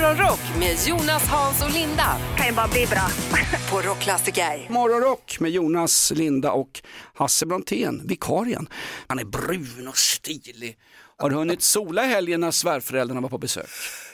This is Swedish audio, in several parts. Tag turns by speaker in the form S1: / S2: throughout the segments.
S1: Morgonrock med Jonas, Hans och Linda
S2: kan ju bara bli bra.
S1: på Rockklassiker.
S3: Morgonrock med Jonas, Linda och Hasse Brontén, vikarien. Han är brun och stilig. Har du hunnit sola i helgen när svärföräldrarna var på besök?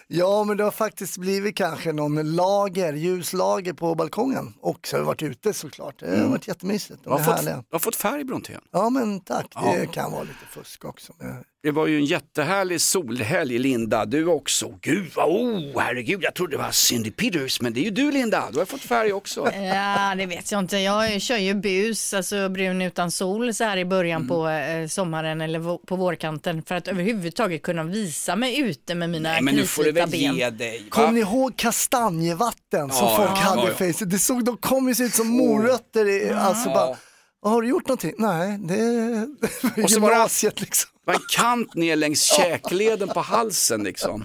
S4: Ja, men det har faktiskt blivit kanske någon lager, ljuslager på balkongen. Och så har vi varit ute såklart. Det har varit jättemysigt.
S3: Du
S4: De
S3: har,
S4: är
S3: fått, du har fått färg Brontén.
S4: Ja, men tack. Det
S3: Ja.
S4: kan vara lite fusk också. Men-
S3: Det var ju en jättehärlig solhelg Linda, du också. Gud vad, oh herregud, jag trodde det var Cindy Peters, men det är ju du Linda, du har fått färg också.
S5: Ja, det vet jag inte. Jag kör ju bus, alltså brun utan sol så här i början på
S3: Mm.
S5: eh, sommaren eller på vårkanten för att överhuvudtaget kunna visa mig ute med mina
S3: Nej men nu får du väl
S5: ben.
S3: ge dig. va?
S4: Kom ni ihåg kastanjevatten som
S3: Ja,
S4: folk
S3: ja,
S4: hade
S3: ja,
S4: i
S3: ja.
S4: facet? Det såg, de kom ju se ut som morötter. I, alltså bara, har du gjort någonting? Nej, det är
S3: Och så var det-
S4: gymnasiet liksom.
S3: Det var en kant ner längs käkleden på halsen liksom.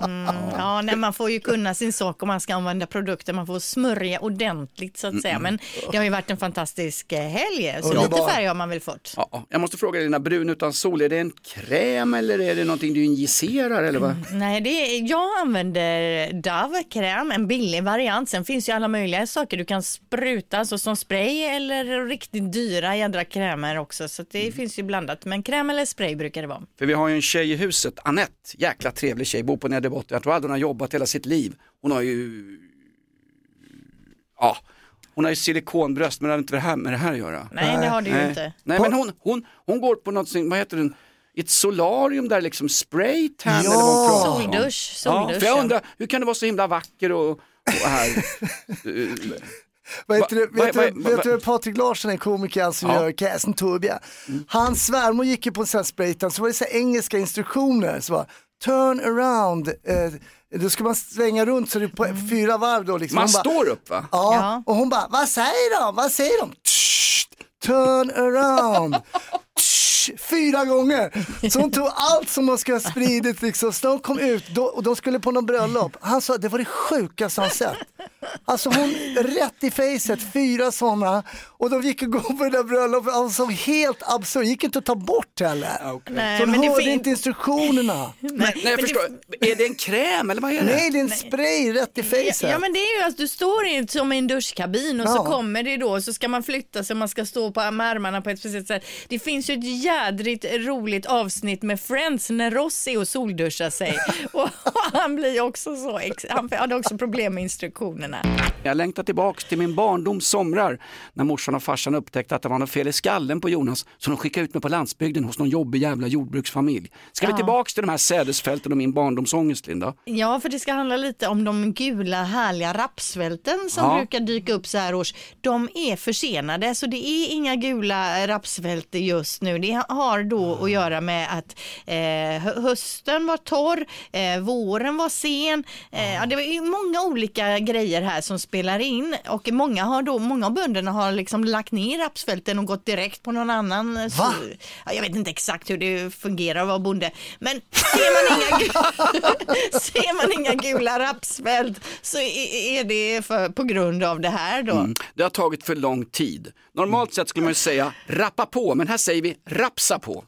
S5: Ja, nej, man får ju kunna sin sak om man ska använda produkter. Man får smörja ordentligt så att säga. Men det har ju varit en fantastisk eh, helg. Så
S4: Underbar.
S5: lite färg har man väl fått.
S3: Ja, jag måste fråga Lina, brun utan sol, är det en kräm eller är det någonting du injicerar eller vad?
S5: Nej, det är, jag använder Dove-kräm, en billig variant. Sen finns ju alla möjliga saker du kan spruta, alltså som spray eller riktigt dyra jädra krämer också. Så det finns ju blandat. Men kräm eller spray brukar det vara.
S3: För vi har ju en tjej i huset, Annette, jäkla trevlig tjej, bor på Nedre Botten. Jag tror aldrig hon har jobbat hela sitt liv. Hon har ju, ja, hon har ju silikonbröst men det har inte det här med det här att göra.
S5: Nej, det har du ju
S3: Nej.
S5: inte.
S3: Nej men hon, hon, hon går på något, vad heter den, ett solarium där liksom spray tan
S4: Ja.
S3: eller vad hon pratar om.
S5: Soldusch,
S3: Ja,
S5: soldusch.
S3: för jag
S5: ja.
S3: undrar, hur kan du vara så himla vacker och, och här?
S4: Vad heter det? Vet du- vet du Patrik Larsson är komikern som
S3: Ja. Mm.
S4: gör Käsen Torbia? Hans svärmor gick ju på en sån här spraytan så var det så engelska instruktioner. Så var, turn around, eh, då ska man svänga runt så det är på fyra varv då. Liksom.
S3: Man står upp va?
S4: Ja,
S5: Ja.
S4: och hon bara, vad säger de? Vad säger de? Turn around. Fyra gånger. Så hon tog allt som man ska ha spridit liksom. Så de kom ut då, och de skulle på någon bröllop. Han sa det var det sjukaste han sett. Alltså hon rätt i facet, fyra sådana. Och de gick och gå på det där bröllopet. Alltså helt absurt, gick inte att ta bort heller.
S5: Nej,
S4: Så hon
S5: men det
S4: hörde
S5: fin-
S4: inte instruktionerna.
S3: Nej, jag förstår, är det en kräm eller vad är det?
S4: Nej, det är en spray rätt i facet.
S5: Ja, ja men det är ju att du står i, som i en duschkabin och så
S4: Ja.
S5: kommer det då så ska man flytta sig man ska stå på med armarna på ett speciellt sätt. Det finns ju ett jädrigt roligt avsnitt med Friends när Ross är och solduschar sig och han blir också så, han hade också problem med instruktionerna.
S3: Jag längtar tillbaks till min barndoms somrar när morsan och farsan upptäckte att det var något fel i skallen på Jonas så de skickade ut mig på landsbygden hos någon jobbig jävla jordbruksfamilj. Ska vi tillbaks till de här sädesfälten och min barndomsångest Linda?
S5: Ja, för det ska handla lite om de gula härliga rapsfälten som
S3: Ja.
S5: brukar dyka upp så här års. De är försenade, så det är inga gula rapsfält just nu. Det har då att göra med att eh, hö- hösten var torr, eh, våren var sen. Eh, ja, det ju många olika grejer här som spelar in och många har då, många av bönderna har liksom lagt ner rapsfälten och gått direkt på någon annan. eh? Så, ja, jag vet inte exakt hur det fungerar att vara bonde, men ser man inga, ser man inga gula rapsfält så är är det för, på grund av det här då.
S3: Mm. Det har tagit för lång tid. Normalt sett skulle man ju säga rappa på, men här säger vi rapsa på.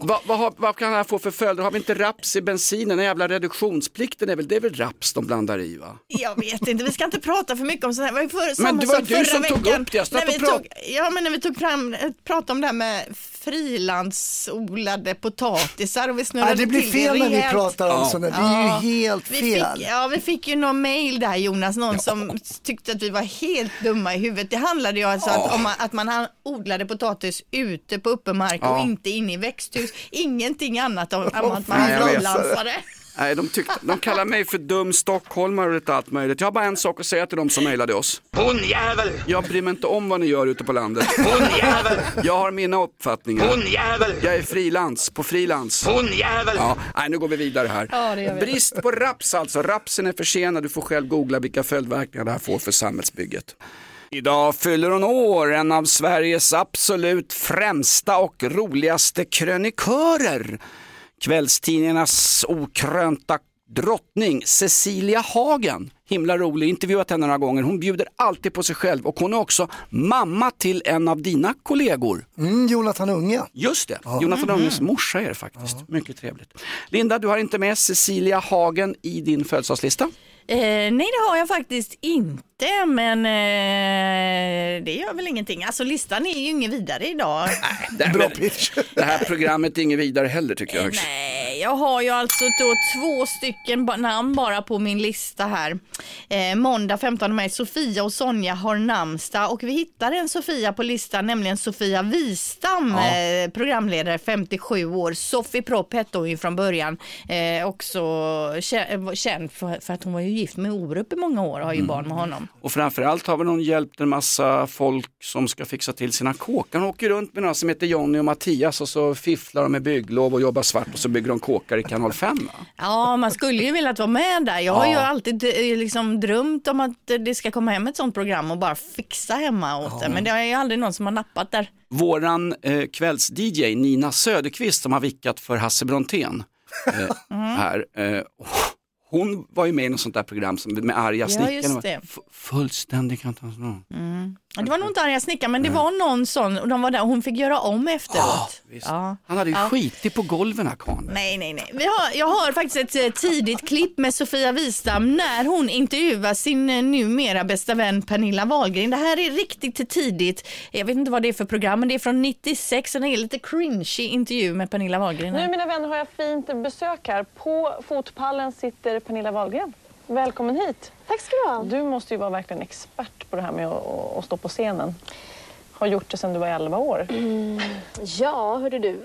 S3: Vad, vad, har, vad kan det här få för följder? Har vi inte raps i bensinen? Den jävla reduktionsplikten är väl, det är väl raps de blandar i va?
S5: Jag vet inte, vi ska inte prata för mycket om sånt här. Var ju för, samma
S3: det var du
S5: förra
S3: som tog upp det. Jag
S5: när vi
S3: prat-
S5: tog, Ja, men när vi tog fram, pratade om det här med frilansodlade potatisar och vi snurrade
S4: Nej, det blir fel när vi pratar om
S3: Ja.
S4: sådana. Det är
S5: Ja.
S4: ju helt
S5: Vi
S4: fel.
S5: fick, ja, vi fick ju någon mail där Jonas, någon som tyckte att vi var helt dumma i huvudet. Det handlade ju alltså att, om man, att man odlade potatis ute på öppen mark
S3: Ja.
S5: och inte inne i växthus. Ingenting annat om, om att man
S3: vet.
S5: frilansare.
S3: Nej, de, tyckte, de kallar mig för dum stockholmare och lite allt möjligt. Jag har bara en sak att säga till de som mejlade oss.
S6: Bonnjävel!
S3: Jag bryr mig inte om vad ni gör ute på landet.
S6: Bonnjävel!
S3: Jag har mina uppfattningar.
S6: Bonnjävel!
S3: Jag är frilans, på frilans.
S6: Bonnjävel!
S3: Ja, nej, nu går vi vidare här.
S5: Ja, det gör vi.
S3: Brist på raps alltså. Rapsen är försenad. Du får själv googla vilka följdverkningar det här får för samhällsbygget. Idag fyller hon år, en av Sveriges absolut främsta och roligaste krönikörer. Kvällstidningarnas okrönta drottning Cecilia Hagen. Himla rolig, intervjuat henne några gånger. Hon bjuder alltid på sig själv och hon är också mamma till en av dina kollegor.
S4: Mm, Jonathan Unge.
S3: Just det, Jonathan Unges morsa är det faktiskt. Mycket trevligt. Linda, du har inte med Cecilia Hagen i din födelsedagslista?
S5: Eh, nej, det har jag faktiskt inte, men eh, det gör väl ingenting. Alltså listan är ju inget vidare idag.
S3: Det här,
S4: Bra pitch.
S3: det här programmet är inget vidare heller tycker jag.
S5: Nej, jag har ju alltså då två stycken namn bara på min lista här. Eh, måndag 15 maj, Sofia och Sonja har namnsdag och vi hittar en Sofia på listan, nämligen Sofia Wistam, eh, programledare 57 år. Sofie Propp hette hon ju från början, eh, också kä- känd för, för att hon var ju gift med Orup i många år och har ju barn med honom.
S3: Och framförallt har väl hon hjälpt en massa folk som ska fixa till sina kåkar. Hon åker runt med några som heter Jonny och Mattias och så fifflar de med bygglov och jobbar svart och så bygger de kåkar i kanal 5. Va?
S5: Ja, man skulle ju vilja vara med där. Jag har ju alltid eh, liksom drömt om att det ska komma hem ett sånt program och bara fixa hemma åt det. Men det är ju aldrig någon som har nappat där.
S3: Våran eh, kvälls-DJ Nina Söderqvist som har vickat för Hasse Brontén eh, här. Eh, hon var ju med i något sånt där program som, med arga
S5: Ja,
S3: snickaren.
S5: just det.
S3: F- Fullständig katastrof.
S5: Ja, Det var nog inte arga snickaren, men det var någon sån och de var där och hon fick göra om efteråt.
S3: Visst.
S5: Ja.
S3: Han hade ju
S5: Ja.
S3: skitit på golven här karln.
S5: Nej, nej, nej. Vi har, jag har faktiskt ett eh, tidigt klipp med Sofia Wistam när hon intervjuar sin eh, numera bästa vän Pernilla Wahlgren. Det här är riktigt tidigt. Jag vet inte vad det är för program, men det är från 96 och det är lite cringy intervju med Pernilla Wahlgren.
S2: Nu mina vänner har jag fint besök här. På fotpallen sitter Pernilla Wahlgren. Välkommen hit.
S6: Tack ska du ha.
S2: Du måste ju vara verkligen expert på det här med att, att- stå på scenen. Har gjort det sedan du var 11 år.
S6: Ja, hörde du.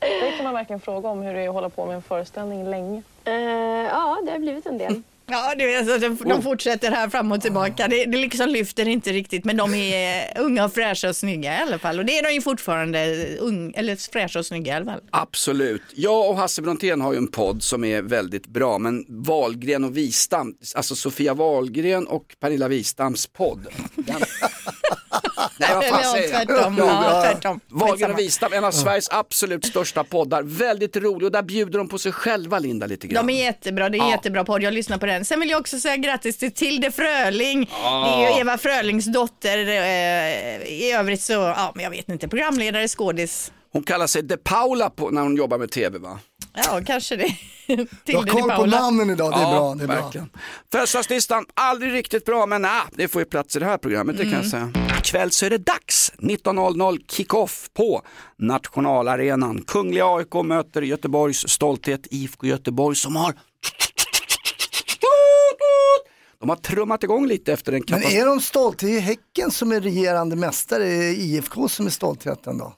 S2: Det kan man verkligen fråga om hur det är att hålla på med en föreställning länge.
S6: Eh, ja, det har blivit en del.
S5: Ja, det är, alltså, de, de fortsätter här fram och tillbaka. Det, det liksom lyfter inte riktigt, men de är unga och fräscha och snygga i alla fall. Och det är de ju fortfarande, ung, eller fräscha och snygga i alla fall.
S3: Absolut. Jag och Hasse Brontén har ju en podd som är väldigt bra, men Wahlgren och Wistam, alltså Sofia Wahlgren och Pernilla Wistams podd. Den... Nej, vad fan säger jag?
S5: tvärtom. Ja, tvärtom.
S3: Och Wistam, en av Sveriges absolut största poddar. Väldigt rolig och där bjuder de på sig själva, Linda, lite grann.
S5: De är jättebra, det är
S3: Ja.
S5: jättebra podd, jag lyssnar på den. Sen vill jag också säga grattis till Tilde Fröling. Det är ju Eva Frölings dotter. Eh, I övrigt så, ja men jag vet inte, programledare, skådis.
S3: Hon kallar sig De Paula på, när hon jobbar med tv va?
S5: Ja, kanske det.
S4: Du har koll på namnen idag, det är bra. Det är bra.
S3: verkligen. Födelsedagslistan, aldrig riktigt bra men nah, det får ju plats i det här programmet, det kan jag säga. Ikväll så är det dags, 19.00 kick-off på nationalarenan. Kungliga AIK möter Göteborgs stolthet IFK Göteborg som har de har trummat igång lite efter en
S4: Men
S3: katastrof.
S4: är de stolta? Det är Häcken som är regerande mästare, är IFK som är stoltheten då?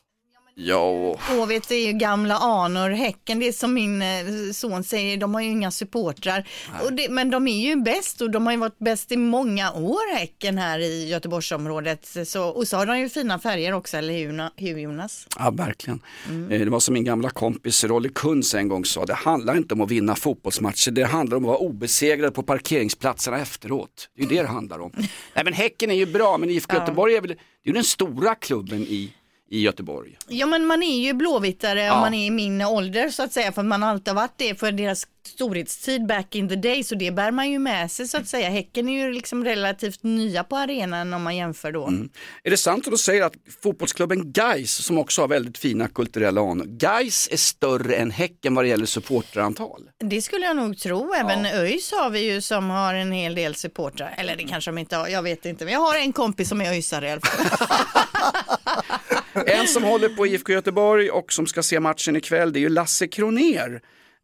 S3: Ja,
S5: HV är ju gamla anor. Häcken, det är som min eh, son säger, de har ju inga supportrar. Det, men de är ju bäst och de har ju varit bäst i många år, Häcken här i Göteborgsområdet. Så, och så har de ju fina färger också, eller hur, Jona- hur Jonas?
S3: Ja, verkligen. Eh, Det var som min gamla kompis Rolly Kunz en gång sa, det handlar inte om att vinna fotbollsmatcher, det handlar om att vara obesegrad på parkeringsplatserna efteråt. Det är det det handlar om. Nej men Häcken är ju bra, men IFK Göteborg är väl, det är den stora klubben i, i Göteborg.
S5: Ja men man är ju blåvittare
S3: Ja.
S5: om man är i min ålder så att säga för man har alltid varit det för deras storhetstid back in the day så det bär man ju med sig så att säga. Häcken är ju liksom relativt nya på arenan om man jämför då.
S3: Är det sant att du säger att fotbollsklubben Gais som också har väldigt fina kulturella anor, Gais är större än Häcken vad det gäller supporterantal?
S5: Det skulle jag nog tro. Även ÖIS har vi ju som har en hel del supportrar. Eller det kanske de inte har, jag vet inte. Men jag har en kompis som är ÖISare i alla fall.
S3: En som håller på IFK Göteborg och som ska se matchen ikväll det är ju Lasse Kroner.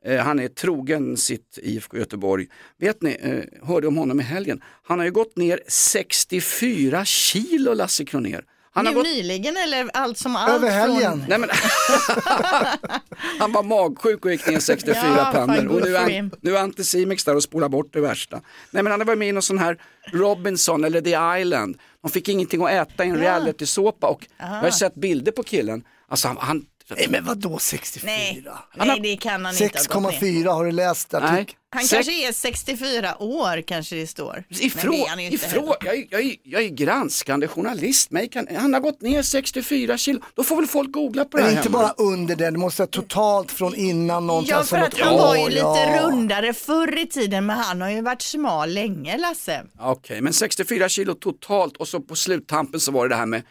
S3: Eh, Han är trogen sitt IFK Göteborg. Vet ni, eh, hörde om honom i helgen. Han har ju gått ner 64 kilo Lasse Kroner. Han har
S5: nu
S3: gått...
S5: nyligen eller allt som allt
S4: Över helgen.
S5: från...
S3: Nej, men... han var magsjuk och gick ner 64
S5: Ja,
S3: pannor. Och nu är, nu är Anticimex där och spolar bort det värsta. Nej men han har varit med i någon sån här Robinson eller The Island. De fick ingenting att äta i en reality-såpa och jag har ju sett bilder på killen. Alltså han, han
S4: Nej men vadå 64?
S5: Nej,
S3: Han har
S5: nej, det kan han inte ha gått ner.
S4: 6,4 har du läst artikeln?
S5: Han
S3: Sex-
S5: kanske är 64 år kanske det står.
S3: Ifrån,
S5: det är han
S3: ifrån, jag, är- jag, är- jag är granskande journalist, mig kan, han har gått ner 64 kilo, då får väl folk googla på det
S4: Men
S3: här
S4: inte
S3: hemma.
S4: bara under det, det måste vara totalt från innan någonting.
S5: Ja, för att han var ju lite
S4: ja.
S5: rundare förr i tiden, men han har ju varit smal länge, Lasse.
S3: Okej, men 64 kilo totalt och så på sluttampen så var det det här med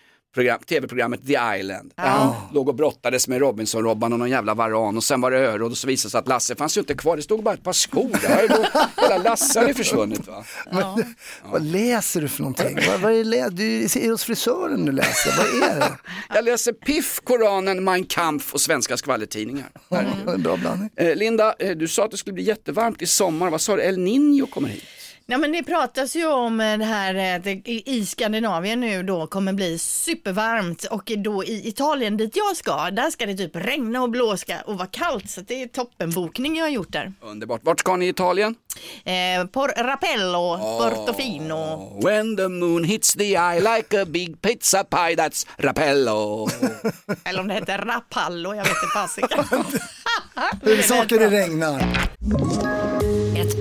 S3: tv-programmet The Island. Där han låg och brottades med Robinson-Robban och någon jävla varan och sen var det öråd och så visade det sig att Lasse fanns ju inte kvar, det stod bara ett par skor där. Hela Lasse hade försvunnit va?
S4: Men, Vad läser du för någonting? vad, vad är det, du är hos frisören du läser, vad är det?
S3: Jag läser Piff, Koranen, Mein Kampf och svenska skvallertidningar.
S4: En bra blandning.
S3: Eh, Linda, eh, du sa att det skulle bli jättevarmt i sommar, vad sa du, El Niño kommer hit?
S5: Nej, men det pratas ju om eh, det här eh, att det i Skandinavien nu då kommer bli supervarmt och då i Italien dit jag ska, där ska det typ regna och blåska och vara kallt så det är toppenbokning jag har gjort där.
S3: Underbart, vart ska ni i Italien?
S5: Eh, por Rapello, Portofino.
S3: When the moon hits the eye like a big pizza pie, that's Rapello.
S5: Eller om det heter Rapallo, jag vet inte fasiken.
S4: Huvudsaken det regnar.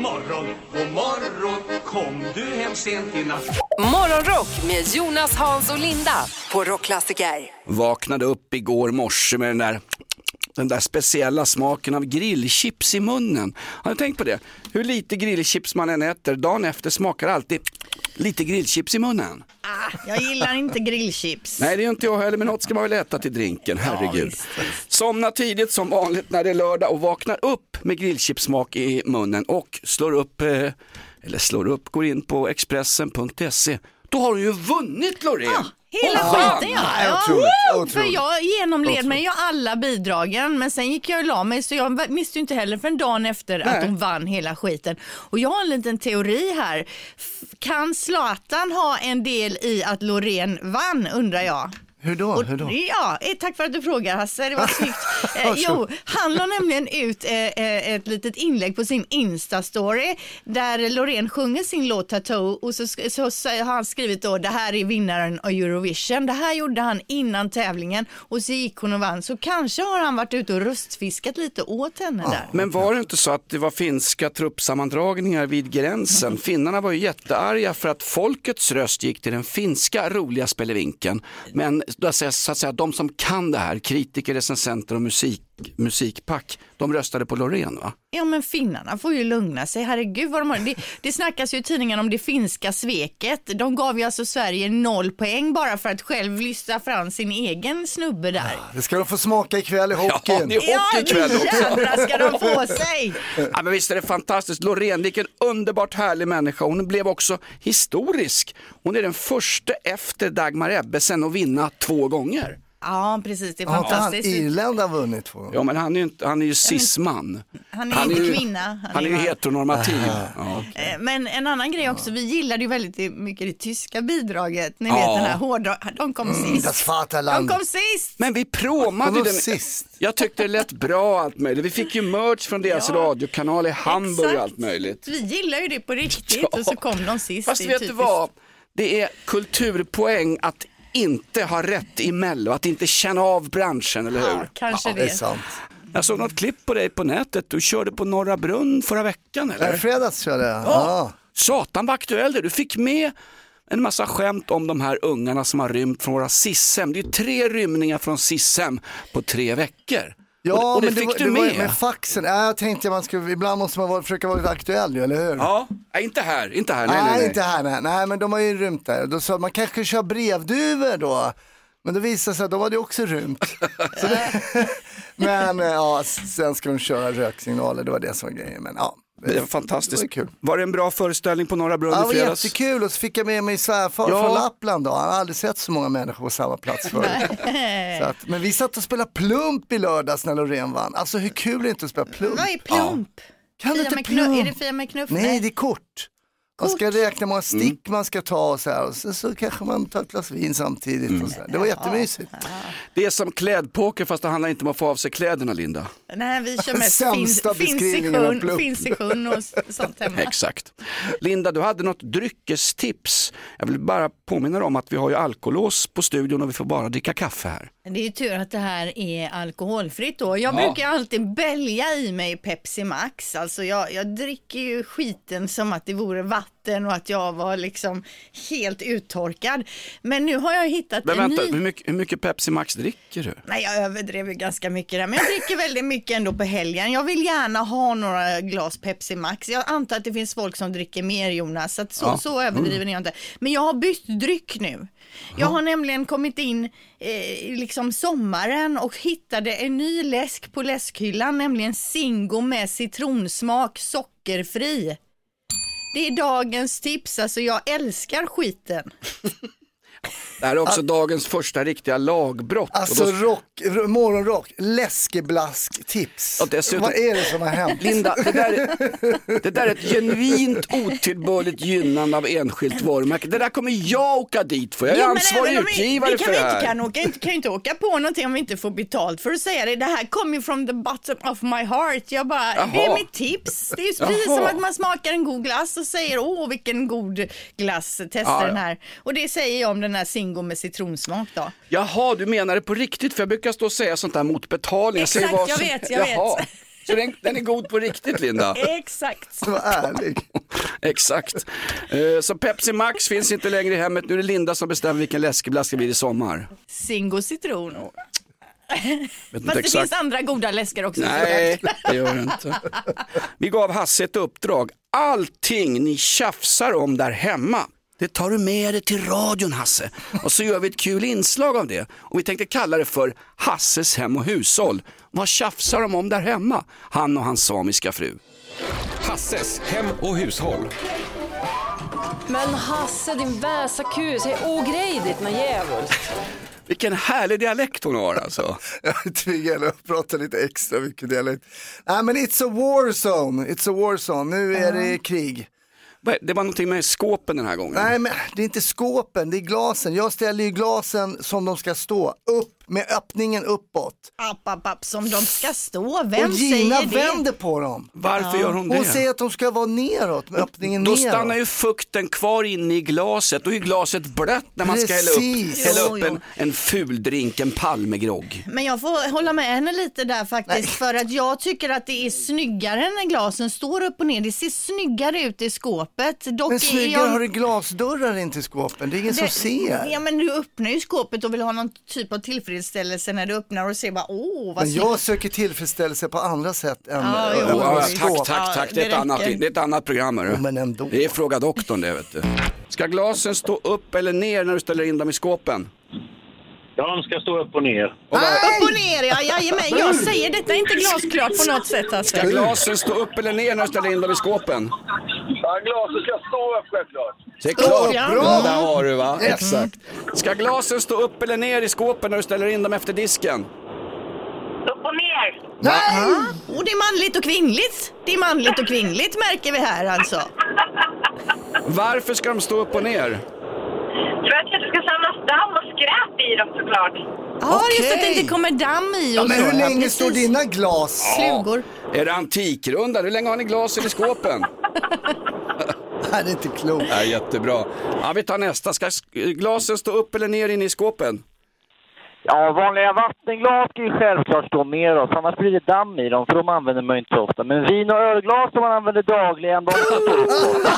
S7: Morgon, god morgon, kom du hem sent i natt?
S1: Morgonrock med Jonas, Hans och Linda på Rockklassiker.
S3: Vaknade upp igår morse med den där den där speciella smaken av grillchips i munnen. Har ni tänkt på det? Hur lite grillchips man än äter, dagen efter smakar alltid lite grillchips i munnen.
S5: Ah, jag gillar inte grillchips.
S3: Nej det är inte jag heller men något ska man väl äta till drinken, herregud.
S5: visst, visst.
S3: Somna tidigt som vanligt när det är lördag och vaknar upp med grillchipssmak i munnen och slår upp, eh, eller slår upp, går in på Expressen.se. Då har du ju vunnit Loreen!
S5: Hela
S3: Åh, fan.
S5: skiten ja.
S4: Nej, otroligt, otroligt.
S5: För jag genomled mig ju alla bidragen men sen gick jag och la mig så jag visste ju inte heller för en dag efter
S3: Nej.
S5: att hon vann hela skiten. Och jag har en liten teori här. F- Kan Zlatan ha en del i att Loreen vann undrar jag?
S4: Hur då?
S5: Och,
S4: Hur då?
S5: ja, eh, tack för att du frågar Hasse, det var snyggt. Eh, jo, han la nämligen ut eh, eh, ett litet inlägg på sin Insta-story där Loreen sjunger sin låt Tattoo och så, så, så har han skrivit då det här är vinnaren av Eurovision. Det här gjorde han innan tävlingen och så gick hon och vann. Så kanske har han varit ute och röstfiskat lite åt henne där.
S3: Men var det inte så att det var finska truppsammandragningar vid gränsen? Finnarna var ju jättearga för att folkets röst gick till den finska roliga spelevinken. Men så att säga, de som kan det här, kritiker, recensenter och musik, musikpack, de röstade på Loreen va?
S5: Ja men finnarna får ju lugna sig, herregud vad de har. Det, det snackas ju i tidningen om det finska sveket. De gav ju alltså Sverige noll poäng bara för att själv lyfta fram sin egen snubbe där.
S4: Det ska de få smaka ikväll i hockeyn.
S3: det är hockey ikväll också.
S5: jädrar ska de få sig.
S3: Ja, men visst är det fantastiskt. Loreen, vilken underbart härlig människa. Hon blev också historisk. Hon är den första efter Dagmar Ebbesen att vinna två gånger.
S5: Ja precis, det är
S4: Har inte han
S5: fantastiskt.
S4: Irland har vunnit två gånger?
S3: Ja, men han är ju, inte, han är ju cisman.
S5: Han är inte
S3: ju,
S5: kvinna.
S3: Han, är ju
S5: man.
S3: heteronormativ. Ja.
S5: Eh, Men en annan grej också, vi gillade ju väldigt mycket det tyska bidraget. Ni
S3: Ja.
S5: vet den här hårdra... De kom
S4: Das
S5: sist. De
S4: Vaterland.
S5: kom sist!
S3: Men vi pråmade
S4: Vadå
S3: den.
S4: sist?
S3: Jag tyckte det lät bra allt möjligt. Vi fick ju merch från deras
S5: Ja,
S3: radiokanal i Hamburg och
S5: exakt.
S3: allt möjligt.
S5: Vi gillar ju det på riktigt
S3: Ja.
S5: och så kom de sist.
S3: Fast
S5: Det är
S3: vet du
S5: typiskt.
S3: vad? Det är kulturpoäng att inte ha rätt i Mello, att inte känna av branschen, eller hur?
S5: Ja, kanske
S4: Det är sant.
S3: Jag såg något klipp på dig på nätet, du körde på Norra Brunn förra veckan
S4: I
S3: eller?
S4: fredags tror jag. Ja.
S3: Satan vad aktuell du, du fick med en massa skämt om de här ungarna som har rymt från våra SIS-hem. Det är tre rymningar från SIS-hem på tre veckor.
S4: Ja,
S3: och, det
S4: men
S3: fick
S4: var,
S3: du
S4: det var
S3: med.
S4: ju med faxen. Ja, jag tänkte man skulle, ibland måste man vara, försöka vara lite aktuell ju, eller hur?
S3: Ja, nej, inte här, inte här, nej,
S4: nej,
S3: nej,
S4: inte här, nej. nej, men de har ju rymt där. Då sa man kanske kör brevduvor då. Men det visade sig att de hade också rymt. Men eh, ja, sen ska de köra röksignaler, det var det som var grejen. Men ja,
S3: var fantastiskt.
S4: Det var kul.
S3: Var det en bra föreställning på Norra Brunn
S4: Ja, det
S3: i
S4: var
S3: fredags?
S4: jättekul och så fick jag med mig svärfar
S3: Ja.
S4: från Lappland då. Han har aldrig sett så många människor på samma plats förut. så att, men vi satt och spelade plump i lördags när Loreen vann. Alltså hur kul är det inte att spela plump?
S5: Vad är plump?
S4: Kan du
S5: Fia
S4: inte
S5: med knuff,
S4: plum-
S5: är det Fia med knuff?
S4: Nej, det är kort. Man ska räkna många stick man ska ta och så här. Och så, så kanske man tar ett glas vin samtidigt. Och så här. Det var jättemysigt.
S3: Det är som klädpoker fast det handlar inte om att få av sig kläderna Linda.
S5: Nej, vi kör mest
S4: Sämsta
S5: finns,
S4: beskrivningen av
S5: finsektion,
S4: plupp.
S5: finsektion och sånt hemma.
S3: Exakt. Linda, du hade något dryckestips. Jag vill bara påminna dig om att vi har ju alkolås på studion och vi får bara dricka kaffe här.
S5: Det är tur att det här är alkoholfritt då. Jag
S3: Ja.
S5: brukar alltid bälja i mig Pepsi Max. Alltså jag, jag dricker ju skiten som att det vore vatten och att jag var liksom helt uttorkad. Men nu har jag hittat
S3: Men
S5: en
S3: vänta,
S5: ny...
S3: hur mycket, hur mycket Pepsi Max dricker du?
S5: Nej, jag överdrev ju ganska mycket där, men jag dricker väldigt mycket ändå på helgen. Jag vill gärna ha några glas Pepsi Max. Jag antar att det finns folk som dricker mer Jonas, så, att så,
S3: Ja.
S5: så överdriven är jag inte. Men jag har bytt dryck nu. Jag har nämligen kommit in eh, liksom sommaren och hittade en ny läsk på läskhyllan, nämligen Zingo med citronsmak, sockerfri. Det är dagens tips, alltså jag älskar skiten.
S3: Det här är också dagens första riktiga lagbrott.
S4: Alltså
S3: då-
S4: rock, morgonrock, läskeblask-tips.
S3: Dessutom-
S4: Vad är det som har hänt?
S3: Linda, det där, är, det där är ett genuint otillbörligt gynnande av enskilt varumärke. Det där kommer jag åka dit för. Jag är
S5: Jo,
S3: ansvarig
S5: om vi-
S3: utgivare
S5: vi kan
S3: för det
S5: vi inte,
S3: här.
S5: kan, åka, inte, kan inte åka på någonting om vi inte får betalt för att säga det. Det här kommer from the bottom of my heart. Jag bara, det är
S3: Jaha.
S5: mitt tips. Det är precis
S3: Jaha.
S5: som att man smakar en god glass och säger åh vilken god glass, testa
S3: Ja,
S5: den här. Och det säger jag om den här Zingo med citronsmak då.
S3: Jaha, du menar det på riktigt? För jag brukar stå och säga sånt där mot betalning.
S5: Exakt,
S3: vad
S5: jag
S3: som-
S5: vet, jag
S3: Jaha.
S5: vet.
S3: Så den, den är god på riktigt Linda?
S5: Exakt.
S4: Var ärlig.
S3: Exakt. Eh, Så Pepsi Max finns inte längre i hemmet. Nu är det Linda som bestämmer vilken läskeblask det blir i sommar.
S5: Zingo citron. Fast det
S3: exakt.
S5: finns andra goda läskar också.
S3: Nej, det gör det inte. Vi gav Hasse ett uppdrag. Allting ni tjafsar om där hemma, det tar du med dig till radion Hasse. Och så gör vi ett kul inslag av det. Och vi tänkte kalla det för Hasses hem och hushåll. Vad tjafsar de om där hemma? Han och hans samiska fru.
S8: Hasses hem och hushåll.
S9: Men Hasse din väsakus, är ogrejdigt med djävulskt.
S3: Vilken härlig dialekt hon har alltså.
S4: Jag tvingade att prata lite extra mycket dialekt. Nej men it's a war zone, it's a war zone. Nu är det krig.
S3: Det var någonting med skåpen den här gången.
S4: Nej men det är inte skåpen, det är glasen. Jag ställer ju glasen som de ska stå, upp med öppningen uppåt.
S5: App, app, app, som de ska stå. Vem
S4: och Gina
S5: säger det?
S4: vänder på dem.
S3: Varför gör hon det?
S4: Hon säger att de ska vara neråt med öppningen
S3: Då
S4: neråt.
S3: stannar ju fukten kvar inne i glaset. Då är ju glaset blött när man ska hälla upp,
S4: Precis.
S3: hälla upp
S5: jo.
S3: en, en ful drink, en palmegrogg.
S5: Men jag får hålla med henne lite där faktiskt för att jag tycker att det är snyggare när glasen står upp och ner. Det ser snyggare ut i skåpet. Dock
S4: Men snyggare
S5: jag...
S4: har du glasdörrar in till skåpen, det är ingen som ser.
S5: Ja men du öppnar ju skåpet och vill ha någon typ av tillfredsställelse när du öppnar och ser bara åh vad
S4: Men jag söker tillfredsställelse på andra sätt än
S5: Ja,
S4: än
S5: jo,
S3: Ja,
S4: vara
S3: tack, tack, tack. Det är, ett annat, det är ett annat program. hörru.
S4: Men ändå.
S3: Det är Fråga doktorn det vet du. Ska glasen stå upp eller ner när du ställer in dem i skåpen?
S10: De ska stå upp och ner.
S5: Upp och ner ja, jajamän. Jag säger detta är inte glasklart på något sätt alltså.
S3: Ska glasen stå upp eller ner när du ställer in dem i skåpen?
S10: Ja, glaset ska stå upp självklart.
S3: Det är klart.
S5: Ja.
S3: Bra. Där har du va? Exakt. Ska glasen stå upp eller ner i skåpen när du ställer in dem efter disken?
S11: Upp och ner.
S4: Nej!
S5: Och det är manligt och kvinnligt. Det är manligt och kvinnligt märker vi här alltså.
S3: Varför ska de stå upp och ner?
S11: För att det inte ska samlas damm och skräp i dem såklart.
S5: Ja, just att det
S4: Okej.
S5: inte kommer damm i
S4: Ja,
S5: och
S4: men
S5: så.
S4: hur
S5: Ja,
S4: länge
S5: precis.
S4: står dina glas?
S5: Flugor.
S3: Är det antikrundan? Hur länge har ni glasen i skåpen?
S4: Det är inte klokt.
S3: Ja, jättebra. Ja, vi tar nästa. Ska sk- glasen stå upp eller ner inne i skåpen?
S10: Ja, vanliga vattenglas ska ju självklart stå neråt, annars blir det damm i dem, för de använder man ju inte så ofta. Men vin och ölglas som man använder dagligen, de ska stå uppåt.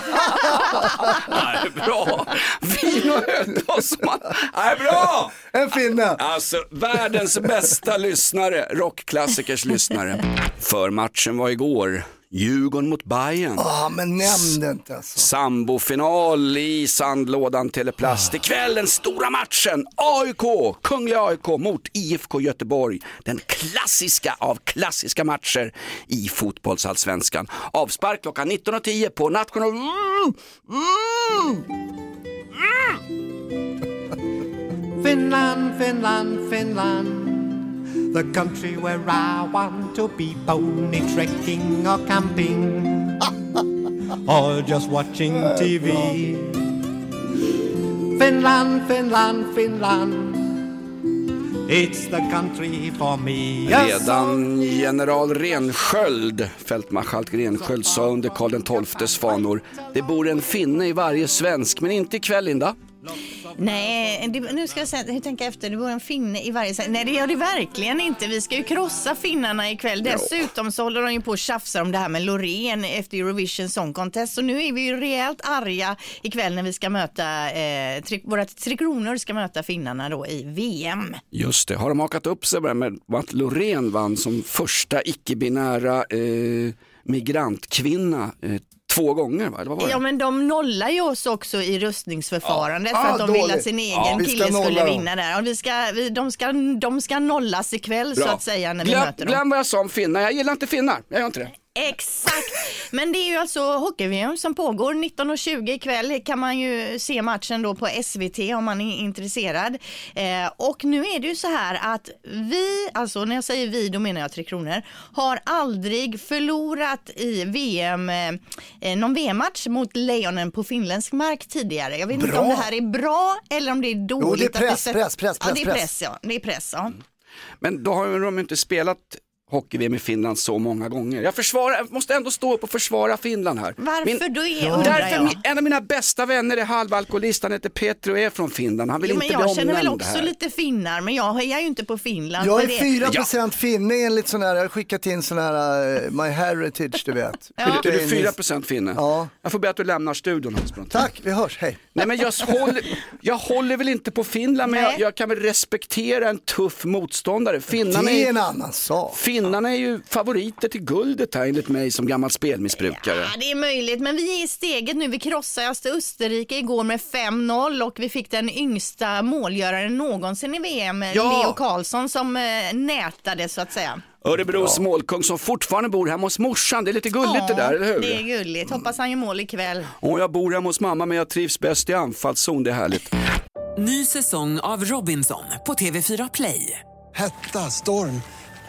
S3: Nej, bra! Vin och ölglas som man... Nej, bra!
S4: En finne.
S3: Alltså, världens bästa lyssnare, rockklassikers lyssnare. För matchen var igår. Djurgården mot Bayern.
S4: Ja, men nämn det inte alltså.
S3: Sambofinal i sandlådan Teleplast. Ikväll den stora matchen. AIK, Kungliga AIK mot IFK Göteborg. Den klassiska av klassiska matcher i fotbollsallsvenskan. Avspark klockan 19.10 på National... Mm, mm.
S7: Finland, Finland, Finland.
S12: The country where I want to be pony trekking or camping or just watching TV. Finland, Finland, Finland. It's the country for me.
S3: Redan general Rensköld, fältmarskalk Rensköld, sa under Karl XIIs fanor, det bor en finne i varje svensk, men inte ikväll Linda.
S5: Nej, det, nu ska jag säga, hur tänker jag efter, det bor en finne i varje säng. Nej det gör det verkligen inte. Vi ska ju krossa finnarna ikväll. Dessutom så håller de ju på och tjafsar om det här med Loreen efter Eurovision Song Contest. Så nu är vi ju rejält arga ikväll när vi ska möta, eh, tre, våra Tre Kronor ska möta finnarna då i VM.
S3: Just det, har de hakat upp sig med med att Loreen vann som första icke-binära eh, migrantkvinna eh, två gånger va? Vad var det?
S5: Ja men de nollar ju oss också i röstningsförfarandet
S3: Ja.
S5: för
S3: Ah,
S5: att de vill
S3: dåligt.
S5: att sin egen
S3: Ja,
S5: kille skulle
S3: nolla dem.
S5: vinna där. Och vi ska, vi, de, ska, de ska nollas ikväll så
S3: Bra.
S5: att säga när vi
S3: glöm,
S5: möter dem.
S3: glöm vad jag sa om finnar, jag gillar inte finnar, jag gör inte det.
S5: Exakt, men det är ju alltså hockey-VM som pågår 19.20 ikväll kan man ju se matchen då på SVT om man är intresserad. Eh, och nu är det ju så här att vi, alltså när jag säger vi då menar jag Tre Kronor, har aldrig förlorat i VM, eh, någon VM-match mot Lejonen på finländsk mark tidigare. Jag vet inte
S4: Bra.
S5: om det här är bra eller om det är dåligt.
S4: Jo, det är
S5: att vi
S4: press, press, press,
S5: Ja, det är
S4: press,
S5: press, ja. Det är press, ja.
S3: Men då har de inte spelat hockey-VM i Finland så många gånger. Jag, försvarar, jag måste ändå stå upp och försvara Finland här.
S5: Varför då är- undrar
S3: Därför
S5: jag.
S3: min- en av mina bästa vänner är halvalkoholist, han heter Petro och är från Finland. Han vill
S5: Jo,
S3: inte bli
S5: jag känner väl
S3: omnämnd
S5: också
S3: här.
S5: lite finnar, men jag hejar ju inte på Finland.
S4: Jag är
S5: det.
S4: 4 procent finne enligt sån här, jag har skickat in sån här uh, My Heritage du vet.
S3: Är du- Är du 4% finne?
S4: Ja.
S3: Jag får be att du lämnar studion Hans Brontén.
S4: Tack, vi hörs, hej.
S3: Nej men jag håller, jag håller väl inte på Finland men jag, jag kan väl respektera en tuff motståndare. Finnarna
S4: Det är
S3: är,
S4: en annan sak.
S3: Finnarna är ju favoriter till guldet här enligt mig som gammal spelmissbrukare.
S5: Ja, det är möjligt, men vi är i steget nu. Vi krossade alltså Österrike igår med 5-0 och vi fick den yngsta målgöraren någonsin i VM,
S3: Ja.
S5: Leo Karlsson, som eh, nätade så att säga.
S3: Örebros målkung som fortfarande bor hemma hos morsan, det är lite gulligt det där, eller hur?
S5: Det är gulligt. Hoppas han gör mål ikväll.
S3: Och jag bor hemma hos mamma men jag trivs bäst i anfallszon, det är härligt.
S13: Ny säsong av Robinson på TV4 Play.
S14: Hetta, storm,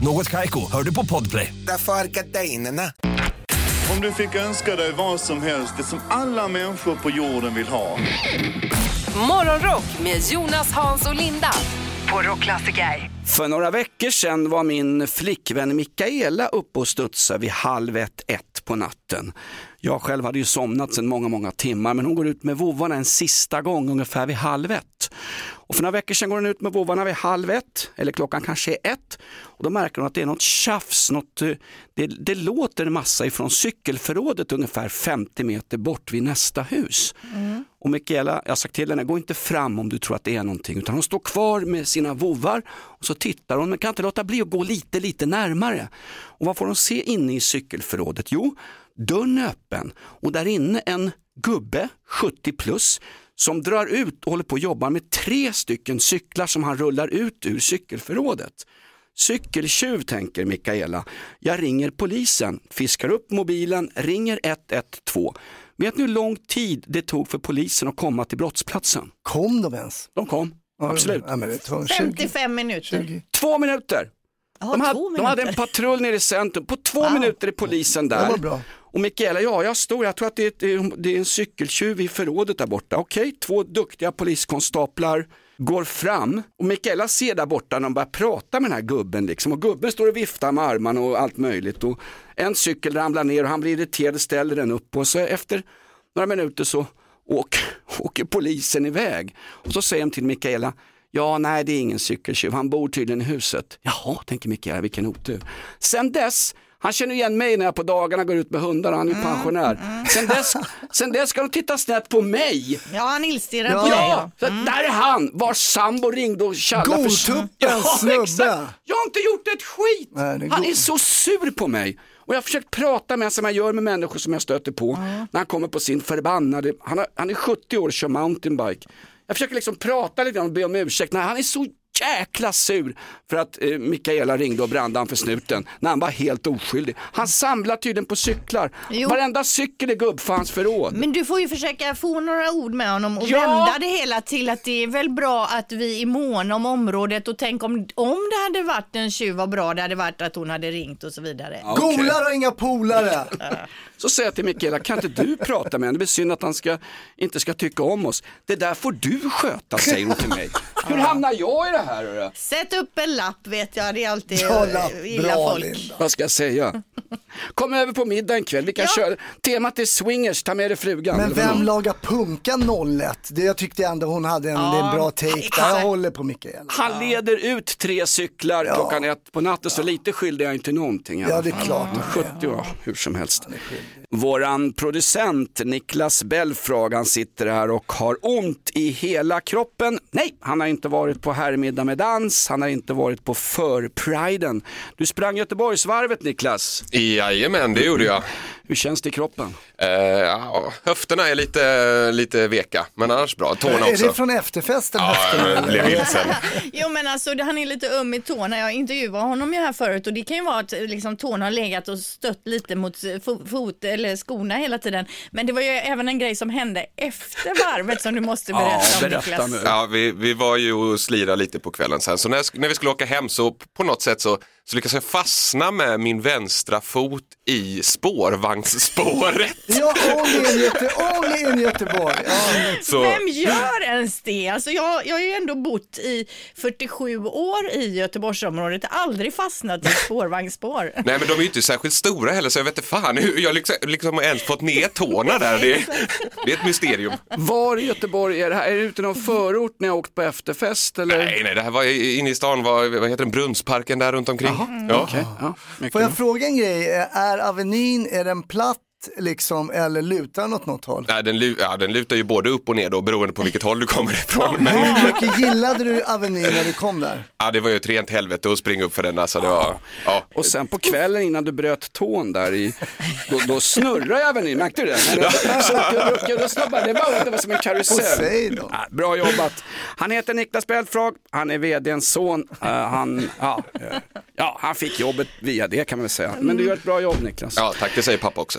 S15: Något Kaiko, hör du på Podplay.
S14: Därför är gardinerna.
S16: Om du fick önska dig vad som helst, det som alla människor på jorden vill ha.
S1: Morgonrock med Jonas, Hans och Linda på Rockklassiker.
S3: För några veckor sedan var min flickvän Mikaela uppe och studsade vid halv ett, ett på natten. Jag själv hade ju somnat sedan många, många timmar men hon går ut med vovvarna en sista gång ungefär vid halv ett. Och för några veckor sedan går hon ut med vovvarna vid halv ett, eller klockan kanske är ett. Och då märker hon att det är något tjafs, något, eh, det, det låter en massa ifrån cykelförrådet ungefär 50 meter bort vid nästa hus. Och Mikaela, jag har sagt till henne, gå inte fram om du tror att det är någonting, utan hon står kvar med sina vovvar och så tittar hon, men kan inte låta bli att gå lite, lite närmare. Och vad får hon se inne i cykelförrådet? Jo, dörren är öppen och där inne en gubbe, 70 plus, som drar ut och håller på att jobba med tre stycken cyklar som han rullar ut ur cykelförrådet. Cykeltjuv tänker Mikaela. Jag ringer polisen, fiskar upp mobilen, ringer 112. Vet ni hur lång tid det tog för polisen att komma till brottsplatsen?
S4: Kom de ens?
S3: De kom, absolut.
S4: Ja, men det tar 20.
S5: 55 minuter.
S3: Två minuter.
S5: Jaha,
S3: de, hade,
S5: två
S3: de hade en
S5: minuter.
S3: patrull nere i centrum. På två minuter är polisen
S4: Det
S3: där. Och Mikaela, ja jag står, jag tror att det är, ett- eh, det är en cykeltjuv i förrådet där borta. Okej, två duktiga poliskonstaplar går fram och Mikaela ser där borta när de börjar prata med den här gubben liksom. Och gubben står och viftar med armarna och allt möjligt. Och en cykel ramlar ner och han blir irriterad och ställer den upp. Och så efter några minuter så åker, åker polisen iväg. Och så säger de till Mikaela, ja nej det är ingen cykeltjuv, han bor tydligen i huset. Jaha, tänker Mikaela, vilken otur. Sen dess han känner igen mig när jag på dagarna går ut med hundarna, han är ju pensionär. Sen, dess, sen dess ska de titta snett på mig.
S5: Ja, han illstirrar på
S3: Ja,
S5: dig.
S3: ja. Så där är han, vars sambo ringde och tjallade för
S4: Godtuppen snubbe.
S3: exakt. Jag har inte gjort ett skit.
S4: Nej, är
S3: han
S4: god-
S3: är så sur på mig. Och jag har försökt prata med honom som jag gör med människor som jag stöter på. När han kommer på sin förbannade, han, har, han är 70 år och kör mountainbike. Jag försöker liksom prata lite grann och be om ursäkt. Nej, han är så jäkla sur för att eh, Mikaela ringde och brände han för snuten när han var helt oskyldig. Han samlar tydligen på cyklar.
S5: Jo.
S3: Varenda cykel är gubbfans förråd.
S5: Men du får ju försöka få några ord med honom och
S3: Ja.
S5: vända det hela till att det är väl bra att vi är måna om området och tänk om, om det hade varit en tjuv, vad bra det hade varit att hon hade ringt och så vidare.
S3: Okej.
S4: Golar och inga polare.
S3: Så säger jag till Mikaela, kan inte du prata med henne? Det blir synd att han ska, inte ska tycka om oss. Det där får du sköta, säger hon till mig. Hur hamnar jag i det här? Hörru?
S5: Sätt upp en lapp vet jag, det är alltid
S3: Ja,
S5: eh,
S3: lapp.
S5: illa
S3: Bra,
S5: folk.
S3: Vad ska jag säga? Kom över på middag en kväll, vi kan köra. Temat är swingers, ta med dig frugan.
S4: Men vem lagar punka 01? Det jag tyckte ändå hon hade en,
S3: Ja,
S4: en bra take där. Jag håller på Mikaela.
S3: Han leder ut tre cyklar klockan ett på natten, så lite skyldig är jag inte någonting.
S4: Ja, det är klart.
S3: 70 år, hur som helst. Våran producent Niklas Belfrag, han sitter här och har ont i hela kroppen. Nej, han har inte varit på herrmiddag med dans, han har inte varit på förpriden. Du sprang Göteborgsvarvet Niklas.
S8: Jajamän, det gjorde jag.
S3: Hur känns det i kroppen?
S8: Eh, ja, höfterna är lite, lite veka, men annars bra. Tårna
S4: Är
S8: också.
S4: det från efterfesten?
S8: Ja, jag blev vilsen.
S5: Jo men alltså han är lite öm i tårna. Jag intervjuade honom ju här förut och det kan ju vara att liksom, tårna har legat och stött lite mot fo- fot eller skorna hela tiden. Men det var ju även en grej som hände efter varvet som du måste berätta om Niklas.
S8: Ja, vi, vi var ju och slirade lite på på kvällen sen, så när, när vi skulle åka hem så på något sätt så, så lyckades jag fastna med min vänstra fot i spårvagnsspåret.
S4: Ja, only in, Göte, only in Göteborg. Ja.
S8: Så,
S5: Vem gör ens det? Alltså jag, jag har ju ändå bott i 47 år i Göteborgsområdet, aldrig fastnat i spårvagnsspår.
S8: nej men de är ju inte särskilt stora heller så jag vet inte fan hur jag liksom, liksom har ens fått ner tårna där. Det, det är ett mysterium.
S3: Var i Göteborg är det här? Är det ute i någon förort när jag åkt på efterfest? Eller?
S8: Nej, nej, det här var inne i stan, var, vad heter den, Brunnsparken där runt omkring. Ja.
S3: Okej, ja, mycket
S4: Får jag fråga en grej? Är Avenyn, är den platt liksom eller lutar den åt något håll?
S8: Nej, den, lu- ja, den lutar ju både upp och ner då beroende på vilket håll du kommer ifrån. Men,
S4: Hur mycket gillade du Avenyn när du kom där?
S8: ja, det var ju ett rent helvete att springa upp för den. Alltså, det var, ja.
S3: Och sen på kvällen innan du bröt tån där i, då, då snurrade jag även i, märkte du det? Jag- snabbade, det var, det var som en karusell.
S4: då.
S3: Ja, bra jobbat. Han heter Niklas Belfrag, han är vdns son. Eh, han, ja, ja, han fick jobbet via det kan man väl säga. Men du gör ett bra jobb Niklas.
S8: ja, tack det säger pappa också.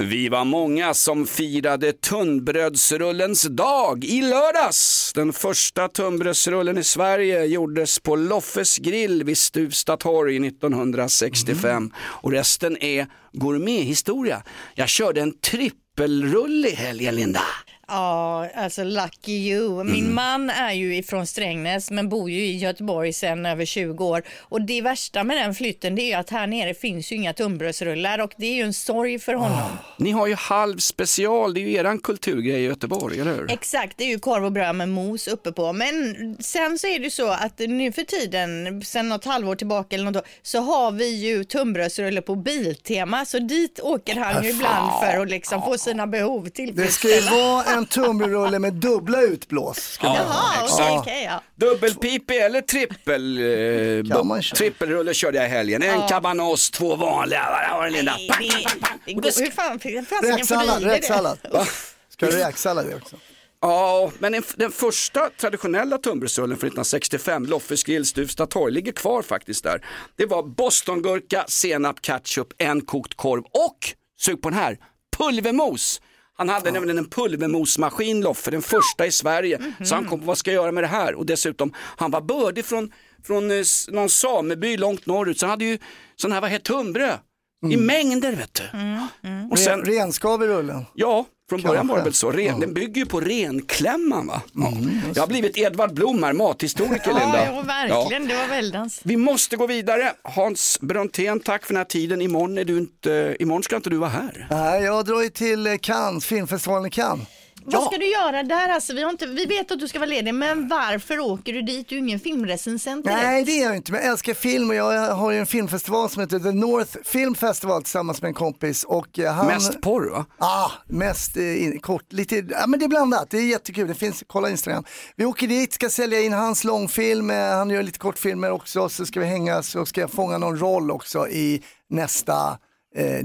S3: Vi var många som firade tunnbrödsrullens dag i lördags. Den första tunnbrödsrullen i Sverige gjordes på Loffes grill vid Stuvsta torg 1965 och resten är gourmethistoria. Jag körde en trippelrulle i helgen Linda.
S5: Ja, alltså lucky you. Min
S3: Mm.
S5: man är ju ifrån Strängnäs men bor ju i Göteborg sedan över 20 år. Och det värsta med den flytten det är ju att här nere finns ju inga tunnbrödsrullar och det är ju en sorg för honom.
S3: Ni har ju halv special, det är ju eran kulturgrej i Göteborg, eller hur?
S5: Exakt, det är ju korv och bröd med mos uppe på. Men sen så är det ju så att nu för tiden, sen något halvår tillbaka eller något, år, så har vi ju tunnbrödsrulle på Biltema. Så dit åker han ju ibland för att liksom få sina behov tillfredsställda.
S4: En tunnbrödsrulle med dubbla utblås. Vara.
S5: Jaha, okej,
S3: Ja.
S5: okej, ja.
S3: Dubbelpipig eller trippel, eh,
S4: Kan man köra.
S3: trippelrulle körde jag i helgen. En
S5: Ja.
S3: cabanos, två vanliga. Där har du Linda.
S5: Nej, det, det går, hur fan, hur fasiken får du
S4: Räksallad,
S5: i dig det?
S4: räksallad. Ska du räksallad i också?
S3: Ja, men den, den första traditionella tunnbrödsrullen från 1965, Loffes grill, Stuvsta torg, ligger kvar faktiskt där. Det var bostongurka, senap, ketchup, en kokt korv och, sug på den här, pulvermos. Han hade nämligen en pulvermosmaskin Loffe, den första i Sverige. Så han kom på vad ska jag göra med det här? Och dessutom, han var bördig från, från eh, någon sameby långt norrut. Så han hade ju sån här, vad heter tunnbröd? I mängder vet du. Och sen,
S4: Ren, renskav i rullen.
S3: Ja, från början var det väl så. Ren,
S4: Ja.
S3: Den bygger ju på renklämman va? Ja. Jag har blivit Edvard Blom här, mathistoriker Linda.
S5: Ja, ja, verkligen. Det var väldans.
S3: Vi måste gå vidare. Hans Brontén, tack för den här tiden. Imorgon, är du inte, imorgon ska inte du vara här.
S4: Nej, jag drar ju till Cannes, filmfestivalen i Cannes.
S5: Vad ska du göra där alltså? Vi, har inte, vi vet att du ska vara ledig, men varför åker du dit? Du är ingen filmrecensent direkt.
S4: Nej det är jag inte, men jag älskar film och jag har ju en filmfestival som heter The North Film Festival tillsammans med en kompis. Och eh, han...
S3: Mest porr va?
S4: Ja, ah, mest eh, in, kort, lite, ja men det är blandat, det är jättekul, det finns, kolla Instagram. Vi åker dit, ska sälja in hans långfilm, eh, han gör lite kortfilmer också, så ska vi hänga, så ska jag fånga någon roll också i nästa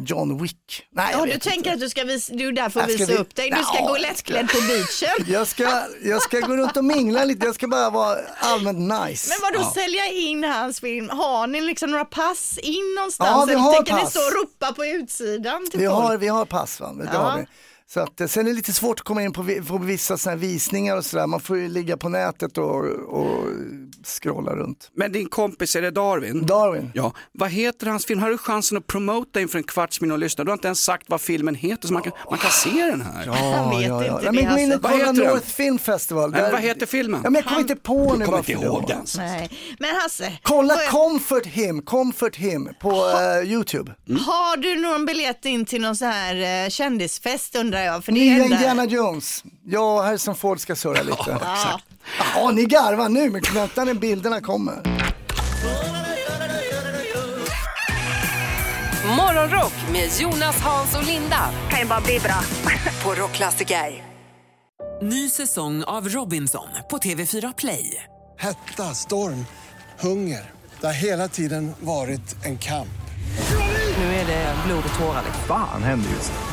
S4: John Wick. Nej,
S5: Ja, du
S4: vet
S5: tänker
S4: inte.
S5: att du ska visa, du är där att
S4: Jag ska
S5: visa
S4: vi-
S5: upp dig. Du ska
S4: Ja,
S5: gå lättklädd på beachen.
S4: Jag ska, jag ska gå runt och mingla lite, jag ska bara vara allmänt nice.
S5: Men vadå
S4: Ja.
S5: sälja in hans film? Har ni liksom några pass in någonstans?
S4: Ja, vi
S5: Eller
S4: har
S5: tänker ni
S4: pass.
S5: stå och ropa på utsidan till
S4: Vi
S5: folk?
S4: har, vi har pass va, det
S5: Ja.
S4: har vi. Så att, eh, sen är det lite svårt att komma in på, på vissa såna här visningar och sådär. Man får ju ligga på nätet och, och scrolla runt.
S3: Men din kompis, är det Darwin?
S4: Darwin.
S3: Ja. Vad heter hans film? Har du chansen att promota inför en kvarts miljon lyssnare? Du har inte ens sagt vad filmen heter så man kan, man kan se den här.
S4: Ja, ja, ja. Nej, men gå in och
S3: Vad
S4: kolla
S3: den?
S4: North Film Festival.
S3: Nej, men vad heter filmen?
S4: Ja, men jag kommer inte på nu
S3: kommer inte ihåg den.
S5: Nej. Men Hasse,
S4: Kolla
S5: är-
S4: Comfort Him, Comfort Him på eh, YouTube.
S5: har du någon biljett in till någon så här eh, kändisfest undrar jag? För det är
S4: Nya Indiana Jones. Jag och Harrison Ford ska surra lite.
S5: Ja.
S4: Ja, ni garvar nu men vänta när bilderna kommer.
S1: Morgonrock med Jonas, Hans och Linda. Kan ju bara bli bra. På Rockklassiker.
S13: Ny säsong av Robinson på TV4 Play.
S17: Hetta, storm, hunger. Det har hela tiden varit en kamp.
S13: Nu är det blod och tårar.
S18: Fan händer just nu.